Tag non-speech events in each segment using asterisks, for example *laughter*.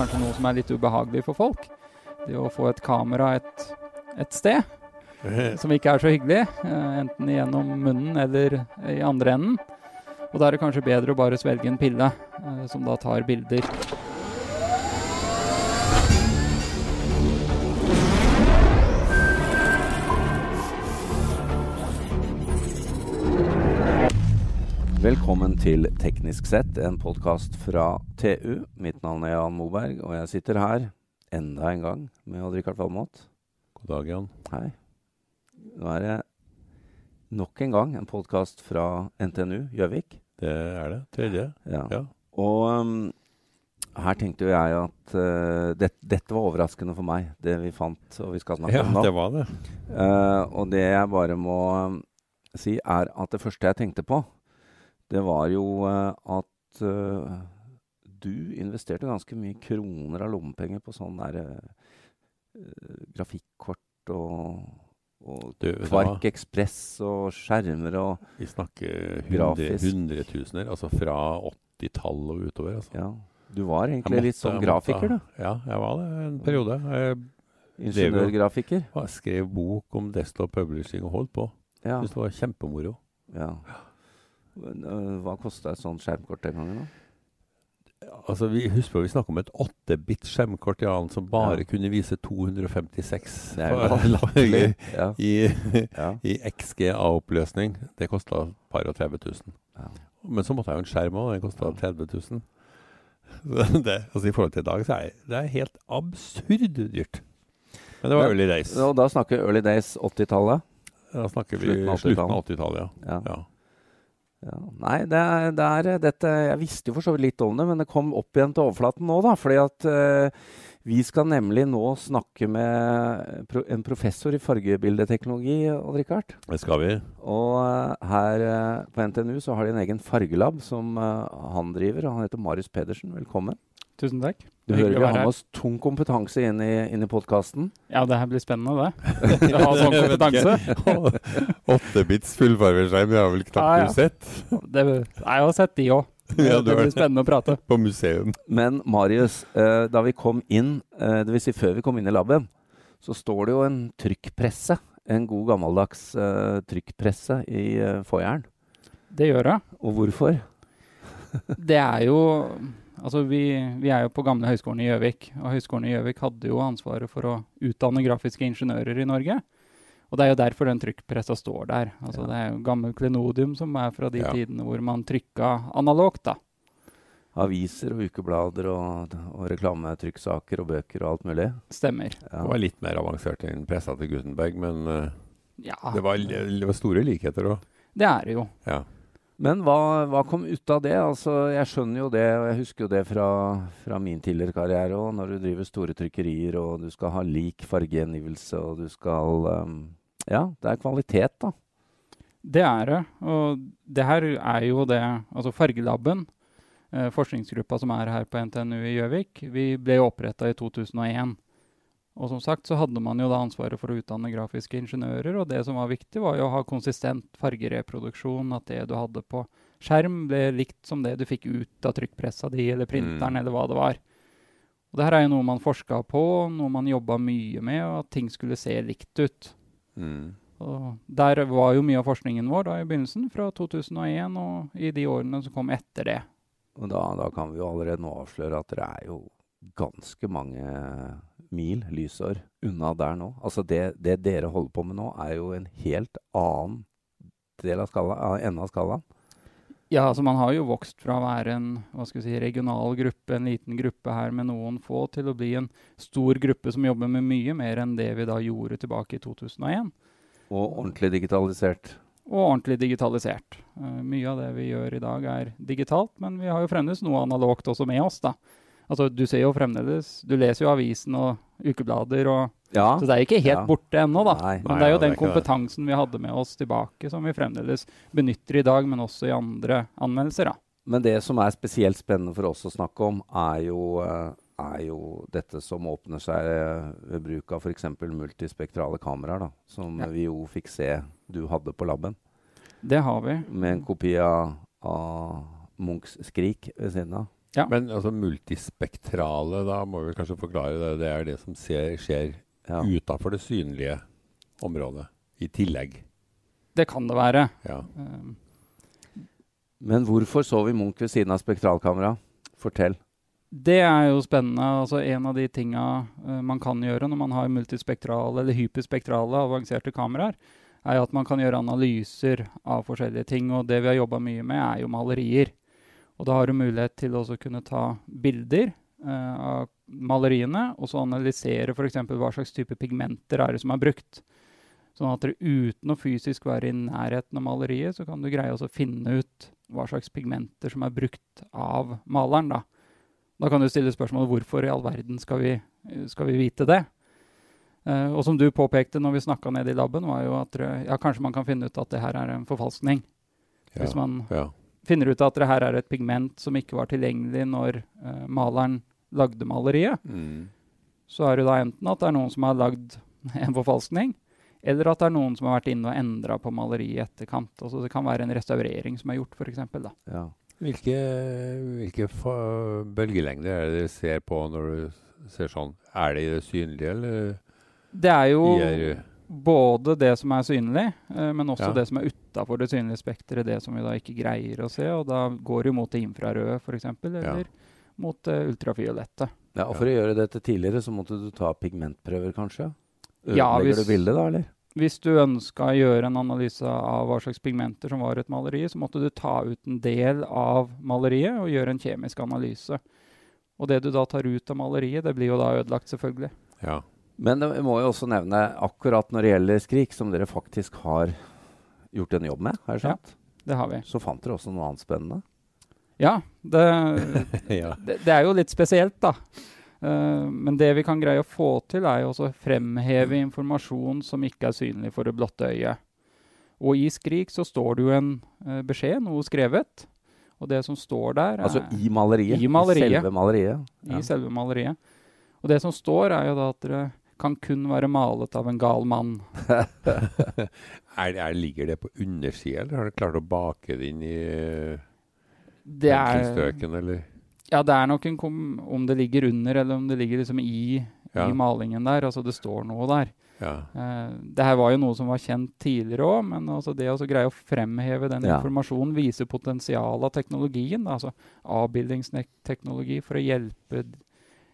kanskje noe som er litt ubehagelig for folk. Det å få et kamera et, et sted som ikke er så hyggelig, eh, enten gjennom munnen eller i andre enden. Og da er det kanskje bedre å bare svelge en pille eh, som da tar bilder. Velkommen til Teknisk sett, en podkast fra TU. Mitt navn er Jan Moberg, og jeg sitter her enda en gang med Odd-Rikard Valmot. God dag, Jan. Hei. Nå er det nok en gang en podkast fra NTNU Gjøvik. Det er det. Tredje. Ja. Ja. Og um, her tenkte jeg at uh, det, dette var overraskende for meg, det vi fant og vi skal snakke Ja, om nå. det var det. Uh, og det jeg bare må um, si, er at det første jeg tenkte på, det var jo eh, at eh, du investerte ganske mye kroner av lommepenger på sånn der uh, grafikkort og, og Du, Kvark? Ekspress og skjermer og Vi snakker hundre, hundretusener, altså fra 80-tallet og utover. Altså. Ja. Du var egentlig måtte- litt sånn grafiker, måtte- du. Ja, jeg var det en periode. Ingeniørgrafiker. jeg skrev bok om desktop publishing og holdt på. Ja. Syntes det var kjempemoro. ja. Øh, Hva kosta et sånt skjermkort den gangen, da? Altså, vi Husk på vi snakker om et 8-bit skjermkort ja, som bare Ja. kunne vise 256 Det er jo *laughs* for- latterlig. Ja. i, i XGA-oppløsning. Det kosta par og 30 000. Ja. Men så måtte jeg jo en skjerm òg, den kosta 30 000. Så det, altså I forhold til i dag så er det er helt absurd dyrt. Men det var early days. Og da snakker early days 80-tallet. Da snakker vi Slutten av slutten av 80-tallet, ja. Ja. Ja. Nei, det er, det er dette Jeg visste jo for så vidt litt om det, men det kom opp igjen til overflaten nå, da. Fordi at eh, vi skal nemlig nå snakke med pro en professor i fargebildeteknologi, Odd-Rikard. Det skal vi. Og uh, her uh, på NTNU så har de en egen fargelab som han driver. Han heter Marius Pedersen. Velkommen. Tusen takk. Du hører vi har med oss tung kompetanse inn i, inn i podkasten. Ja, det her blir spennende, det. *laughs* Å ha sånn kompetanse. Åttebits fullfargeskjerm, det har vel knapt Ja, ja. sett Det, jeg har sett de òg. *laughs* Ja, det blir spennende å prate. på museum. Men Marius, eh, da vi kom inn, eh, dvs. Si før vi kom inn i laben, så står det jo en trykkpresse. En god gammeldags eh, trykkpresse i uh, foajeren. Det gjør jeg. Og hvorfor? Det er jo Altså, vi, vi er jo på gamle Høgskolen i Gjøvik. Og Høgskolen i Gjøvik hadde jo ansvaret for å utdanne grafiske ingeniører i Norge. Og det er jo derfor den trykkpressa står der. Altså, Ja. Det er jo gammel klenodium som er fra de Ja. tidene hvor man trykka analogt, da. Aviser og ukeblader og, og reklametrykksaker og bøker og alt mulig. Stemmer. Ja. Det var litt mer avansert enn pressa til Gutenberg, men uh, Ja, det, var, det var store likheter òg. det er det jo. Ja. Men hva, hva kom ut av det? Altså, jeg skjønner jo det, og jeg husker jo det fra, fra min tidligere karriere òg. Når du driver store trykkerier og du skal ha lik fargegjengivelse og du skal um, Ja, det er kvalitet, da. Det er det. Og det her er jo det Altså Fargelaben, eh, forskningsgruppa som er her på NTNU i Gjøvik, vi ble jo oppretta i 2001. Og som sagt så hadde man jo da ansvaret for å utdanne grafiske ingeniører, og det som var viktig, var jo å ha konsistent fargereproduksjon, at det du hadde på skjerm ble likt som det du fikk ut av trykkpressa di eller printeren Mm. eller hva det var. Og det her er jo noe man forska på, noe man jobba mye med, og at ting skulle se likt ut. Mm. Og der var jo mye av forskningen vår da i begynnelsen, fra 2001 og i de årene som kom etter det. Og da, da kan vi jo allerede nå avsløre at det er jo ganske mange mil, lysår, unna der nå. Altså det, det dere holder på med nå, er jo en helt annen del av skala, enden av skalaen. Ja, altså Man har jo vokst fra å være en hva skal vi si, regional gruppe, en liten gruppe her med noen få, til å bli en stor gruppe som jobber med mye mer enn det vi da gjorde tilbake i 2001. Og ordentlig digitalisert. Og ordentlig digitalisert. Uh, mye av det vi gjør i dag er digitalt, men vi har jo fremdeles noe analogt også med oss. da. Altså, Du ser jo fremdeles Du leser jo avisen og ukeblader, og, Ja. så det er ikke helt Ja. borte ennå, da. Nei. Men det er jo den kompetansen vi hadde med oss tilbake, som vi fremdeles benytter i dag, men også i andre anmeldelser. da. Men det som er spesielt spennende for oss å snakke om, er jo, eh, er jo dette som åpner seg eh, ved bruk av f.eks. multispektrale kameraer, da, som Ja. vi jo fikk se du hadde på laben, Det har vi. med en kopi av, av Munchs 'Skrik' ved siden av. Ja. Men altså multispektrale, da må vi kanskje forklare det. Det er det som ser, skjer Ja. utafor det synlige området. I tillegg. Det kan det være. Ja. Um, Men hvorfor så vi Munch ved siden av spektralkamera? Fortell. Det er jo spennende. altså En av de tinga uh, man kan gjøre når man har multispektrale eller hyperspektrale avanserte kameraer, er jo at man kan gjøre analyser av forskjellige ting. Og det vi har jobba mye med, er jo malerier. Og da har du mulighet til å kunne ta bilder eh, av maleriene, og så analysere f.eks. hva slags type pigmenter er det som er brukt. Sånn at dere uten å fysisk være i nærheten av maleriet, så kan du greie også å finne ut hva slags pigmenter som er brukt av maleren. Da Da kan du stille spørsmålet hvorfor i all verden skal vi, skal vi vite det? Eh, og som du påpekte når vi snakka nede i laben, var jo at ja, kanskje man kan finne ut at det her er en forfalskning. Ja. Hvis man ja. Finner ut at det her er et pigment som ikke var tilgjengelig når uh, maleren lagde maleriet, Mm. så er det da enten at det er noen som har lagd *laughs* en forfalskning, eller at det er noen som har vært inne og endra på maleriet i etterkant. Altså det kan være en restaurering som er gjort, f.eks. Ja. Hvilke, hvilke bølgelengder er det dere ser på når du ser sånn? Er det i det synlige, eller Det er jo både det som er synlig, eh, men også Ja. det som er utafor det synlige spekteret, det som vi da ikke greier å se. Og da går det mot det infrarøde, f.eks., eller mot det ultrafiolette. ja, og For å gjøre dette tidligere, så måtte du ta pigmentprøver, kanskje? Ja, Ødelegger hvis- du bildet da, eller? Hvis du ønska å gjøre en analyse av hva slags pigmenter som var i et maleri, så måtte du ta ut en del av maleriet og gjøre en kjemisk analyse. Og det du da tar ut av maleriet, det blir jo da ødelagt, selvfølgelig. ja. Men vi må jo også nevne akkurat når det gjelder Skrik, som dere faktisk har gjort en jobb med, er det Ja. Det har vi. Så fant dere også noe annet spennende? Ja, det, *laughs* ja. det, det er jo litt spesielt, da. Uh, men det vi kan greie å få til, er jo også fremheve informasjon som ikke er synlig for det blotte øyet. Og i Skrik så står det jo en uh, beskjed, noe skrevet. Og det som står der, er Altså i maleriet? I maleriet. selve maleriet? i selve maleriet. Og det som står, er jo da at det kan kun være malet av en gal mann. *laughs* er, er, ligger det på undersida, eller har du klart å bake det inn i uh, Det er, penselstrøken, eller? ja, det er nok en kom om det ligger under, eller om det ligger liksom i, Ja. i malingen der. Altså det står noe der. Ja. Uh, det her var jo noe som var kjent tidligere òg, men altså det å greie å fremheve den Ja. informasjonen, viser potensialet av teknologien, da, altså avbildingsteknologi, for å hjelpe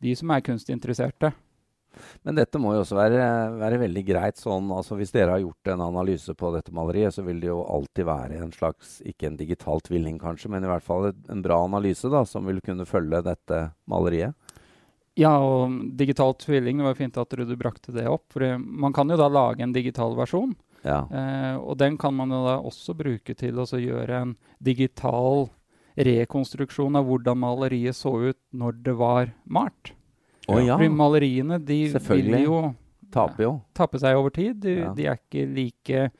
de som er kunstinteresserte. Men dette må jo også være, være veldig greit sånn altså Hvis dere har gjort en analyse på dette maleriet, så vil det jo alltid være en slags, ikke en digital tvilling kanskje, men i hvert fall en bra analyse da, som vil kunne følge dette maleriet. Ja, og digital tvilling, det var fint at du brakte det opp. For man kan jo da lage en digital versjon. Ja. Eh, og den kan man jo da også bruke til å gjøre en digital rekonstruksjon av hvordan maleriet så ut når det var malt. Å ja. Fordi maleriene de vil jo Taper jo. tappe seg over tid. De, Ja. de er ikke like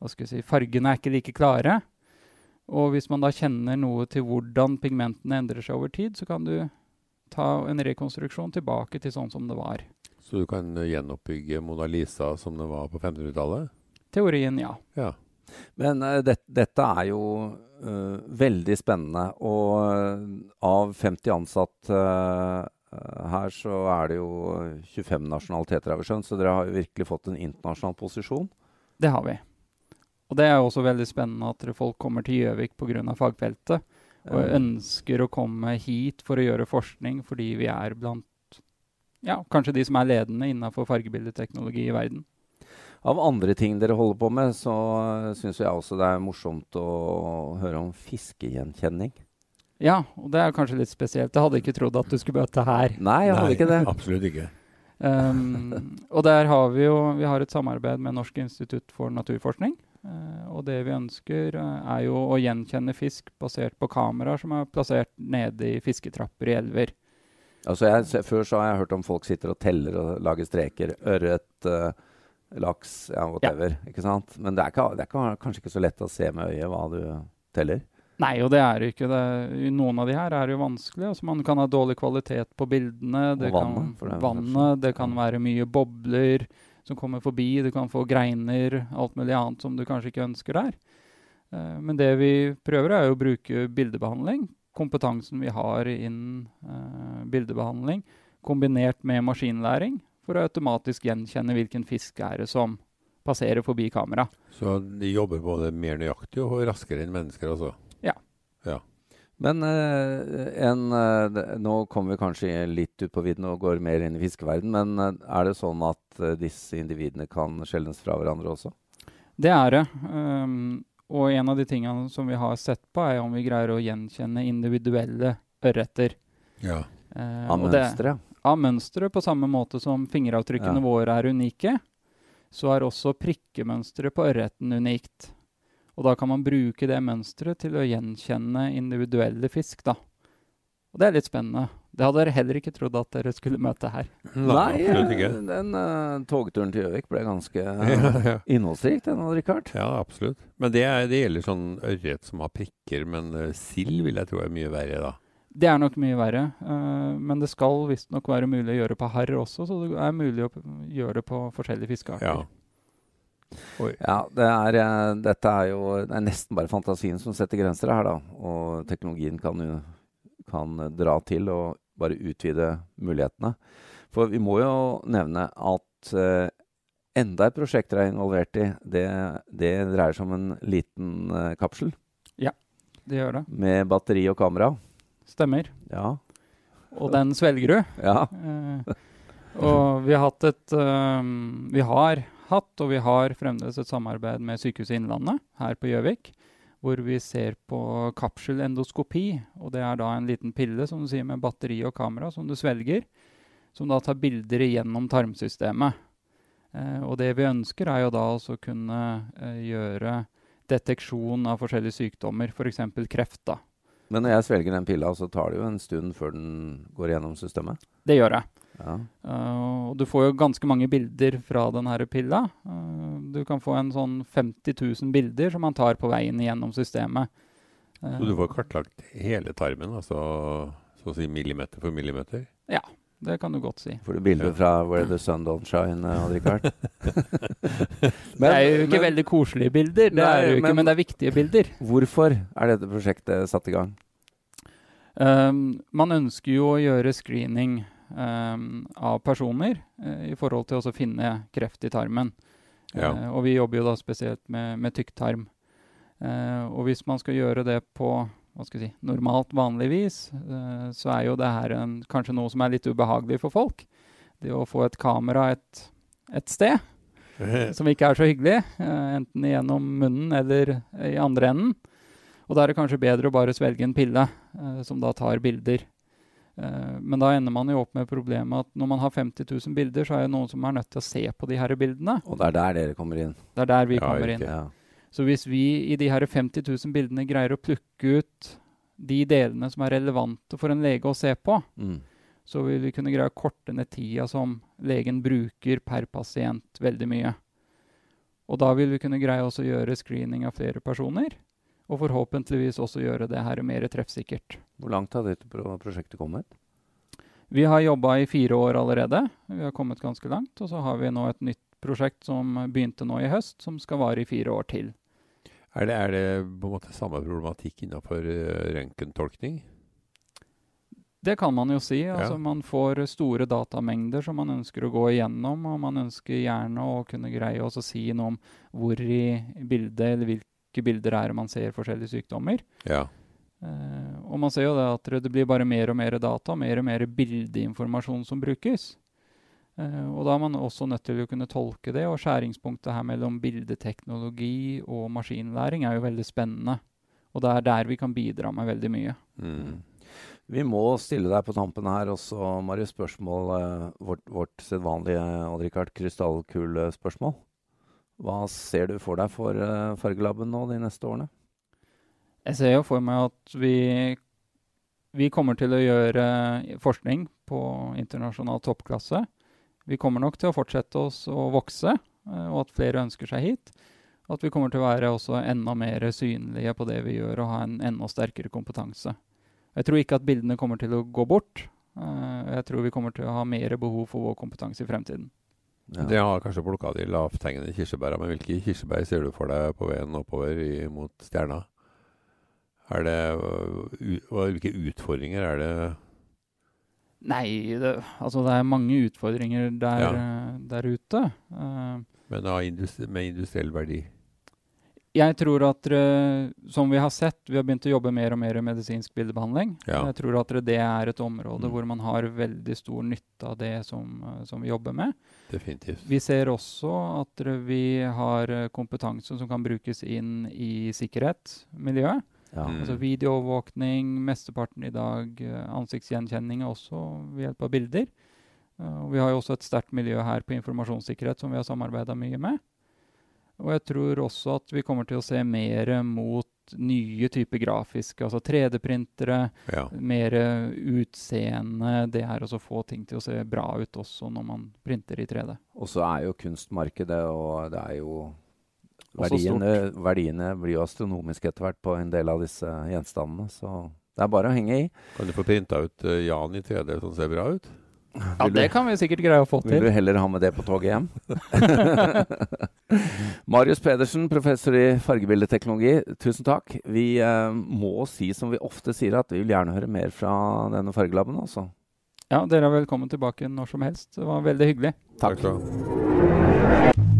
Hva skal jeg si Fargene er ikke like klare. Og hvis man da kjenner noe til hvordan pigmentene endrer seg over tid, så kan du ta en rekonstruksjon tilbake til sånn som det var. Så du kan eh, gjenoppbygge Mona Lisa som det var på 1500-tallet? Teorien, ja. Ja. Men uh, det, dette er jo uh, veldig spennende. Og uh, av 50 ansatte her, så er det jo 25 nasjonaliteter, har vi skjønt. Så dere har jo virkelig fått en internasjonal posisjon. Det har vi. Og det er jo også veldig spennende at folk kommer til Gjøvik pga. fagfeltet. Og Eh, ønsker å komme hit for å gjøre forskning fordi vi er blant ja, kanskje de som er ledende innenfor fargebildeteknologi i verden. Av andre ting dere holder på med, så syns jeg også det er morsomt å høre om fiskegjenkjenning. Ja, og det er kanskje litt spesielt. Jeg hadde ikke trodd at du skulle møte her. Nei, jeg hadde ikke det. Absolutt ikke. Um, *laughs* og der har vi jo vi har et samarbeid med Norsk institutt for naturforskning. Uh, og det vi ønsker, uh, er jo å gjenkjenne fisk basert på kameraer som er plassert nede i fisketrapper i elver. Altså jeg, før så har jeg hørt om folk sitter og teller og lager streker. Ørret, uh, laks, ja, whatever. Ikke sant? Men det er, ikke, det er kanskje ikke så lett å se med øyet hva du teller. Nei, og det er det ikke. Det, noen av de her er jo vanskelig. Altså, man kan ha dårlig kvalitet på bildene. Det vannet, kan, det, vannet, det kan være mye bobler som kommer forbi. Du kan få greiner, alt mulig annet som du kanskje ikke ønsker der. Uh, men det vi prøver, er jo å bruke bildebehandling kompetansen vi har innen uh, bildebehandling, kombinert med maskinlæring, for å automatisk gjenkjenne hvilken fisk er det som passerer forbi kamera. Så de jobber både mer nøyaktig og raskere enn mennesker også? Men eh, en, eh, nå kommer vi kanskje litt ut på vidden og går mer inn i fiskeverden, men eh, er det sånn at disse individene kan skjelnes fra hverandre også? Det er det. Um, og en av de tingene som vi har sett på, er om vi greier å gjenkjenne individuelle ørreter. Ja. Uh, Av mønsteret? Av mønsteret, på samme måte som fingeravtrykkene Ja. våre er unike, så er også prikkemønsteret på ørreten unikt. Og da kan man bruke det mønsteret til å gjenkjenne individuelle fisk, da. Og det er litt spennende. Det hadde dere heller ikke trodd at dere skulle møte her. Nei, den uh, togturen til Gjøvik ble ganske uh, *laughs* Ja, ja. innholdsrik, den, Rikard. ja, absolutt. Men det, er, det gjelder sånn ørret som har prikker, men uh, sild vil jeg tro er mye verre, da. Det er nok mye verre, uh, men det skal visstnok være mulig å gjøre på harr også, så det er mulig å gjøre det på forskjellige fiskearter. Ja. Oi. Ja, det er, eh, dette er jo det er nesten bare fantasien som setter grenser her, da. Og teknologien kan jo kan dra til og bare utvide mulighetene. For vi må jo nevne at uh, enda et prosjekt dere er involvert i, det, det dreier seg om en liten uh, kapsel Det gjør det. med batteri og kamera. Stemmer. Ja. Og den svelger du. ja. Uh, og vi har hatt et Vi har hatt, og vi har fremdeles et samarbeid med Sykehuset Innlandet her på Gjøvik. Hvor vi ser på kapselendoskopi. Og det er da en liten pille som du sier med batteri og kamera som du svelger. Som da tar bilder igjennom tarmsystemet. Eh, og det vi ønsker, er jo da å kunne eh, gjøre deteksjon av forskjellige sykdommer, f.eks. kreft. da. Men når jeg svelger den pilla, så tar det jo en stund før den går gjennom systemet. Det gjør jeg. Ja. Uh, og du får jo ganske mange bilder fra denne pilla. Uh, du kan få en sånn 50 000 bilder som man tar på veien gjennom systemet. Uh, Så du får kartlagt hele tarmen, altså så å si millimeter for millimeter? Det kan du godt si. Får du bilder fra Where the Sun Don't Shine, eh, Odd Rikard? *laughs* det er jo ikke veldig koselige bilder, det Nei, er jo ikke, men- men, det er viktige bilder. Hvorfor er dette prosjektet satt i gang? Um, man ønsker jo å gjøre screening um, av personer uh, i forhold til å finne kreft i tarmen. Ja. Uh, og vi jobber jo da spesielt med, med tykktarm. Uh, og hvis man skal gjøre det på hva skal jeg si, normalt, vanligvis, uh, så er jo det her en, kanskje noe som er litt ubehagelig for folk. Det å få et kamera et, et sted *laughs* som ikke er så hyggelig, uh, enten gjennom munnen eller i andre enden. Og da er det kanskje bedre å bare svelge en pille eh, som da tar bilder. Eh, men da ender man jo opp med problemet at når man har 50 000 bilder, så er det noen som er nødt til å se på de her bildene. Og det er der dere kommer inn. Det er der vi Ja, kommer inn. Ja. Så hvis vi i de her 50 000 bildene greier å plukke ut de delene som er relevante for en lege å se på, Mm. så vil vi kunne greie å korte ned tida som legen bruker per pasient veldig mye. Og da vil vi kunne greie også å gjøre screening av flere personer, og forhåpentligvis også gjøre det her mer treffsikkert. Hvor langt har dette prosjektet kommet? Vi har jobba i fire år allerede. Vi har kommet ganske langt. Og så har vi nå et nytt prosjekt som begynte nå i høst, som skal vare i fire år til. Er det, er det på en måte samme problematikk innenfor uh, røntgentolkning? Det kan man jo si. altså Ja. Man får store datamengder som man ønsker å gå igjennom, og man ønsker gjerne å kunne greie å si noe om hvor i bildet, eller hvilke bilder er man ser forskjellige sykdommer. Ja. Uh, og man ser jo det at det blir bare mer og mer data, mer og mer bildeinformasjon som brukes. Eh, og da er man også nødt til å kunne tolke det, og skjæringspunktet her mellom bildeteknologi og maskinlæring er jo veldig spennende. Og det er der vi kan bidra med veldig mye. Mm. Vi må stille deg på tampen her også, Marius, spørsmål, eh, vårt, vårt sedvanlige Odd Rikard, krystallkulespørsmål. Hva ser du for deg for Fargelaben Fargelabben nå de neste årene? Jeg ser jo for meg at vi, vi kommer til å gjøre forskning på internasjonal toppklasse. Vi kommer nok til å fortsette oss å vokse, eh, og at flere ønsker seg hit. Og at vi kommer til å være også enda mer synlige på det vi gjør, og ha en enda sterkere kompetanse. Jeg tror ikke at bildene kommer til å gå bort. eh, Jeg tror vi kommer til å ha mer behov for vår kompetanse i fremtiden. Ja. Det har kanskje plukka de lavthengende kirsebæra, men hvilke kirsebær ser du for deg på veien oppover i, mot stjerna? Er det, hvilke utfordringer er det Nei, det, altså det er mange utfordringer der, Ja. eh, der ute. Uh, men av industri, med industriell verdi? jeg tror at dere, som vi har sett, vi har begynt å jobbe mer og mer i medisinsk bildebehandling. Ja. Jeg tror at det er et område Mm. hvor man har veldig stor nytte av det som, eh, som vi jobber med. Definitivt. Vi ser også at vi har kompetanse som kan brukes inn i sikkerhetsmiljøet. Ja. Mm. Altså videoovervåkning, mesteparten i dag eh, ansiktsgjenkjenning også ved hjelp av bilder. Uh, vi har jo også et sterkt miljø her på informasjonssikkerhet som vi har samarbeida mye med. Og jeg tror også at vi kommer til å se mer mot nye typer grafiske, altså 3D-printere, Ja. mer utseende. Det er å få ting til å se bra ut også når man printer i 3D. Og så er jo kunstmarkedet, og det er jo Verdiene, verdiene blir jo astronomiske etter hvert på en del av disse gjenstandene. Så det er bare å henge i. Kan du få printa ut uh, Jan i 3D som ser bra ut? Ja, det kan vi sikkert greie å få til. Vil du heller ha med det på toget hjem? *laughs* Marius Pedersen, professor i fargebildeteknologi, tusen takk. Vi eh, må si som vi ofte sier, at vi vil gjerne høre mer fra denne fargelaben. Også. Ja, dere er velkommen tilbake når som helst. Det var veldig hyggelig. Takk. ha.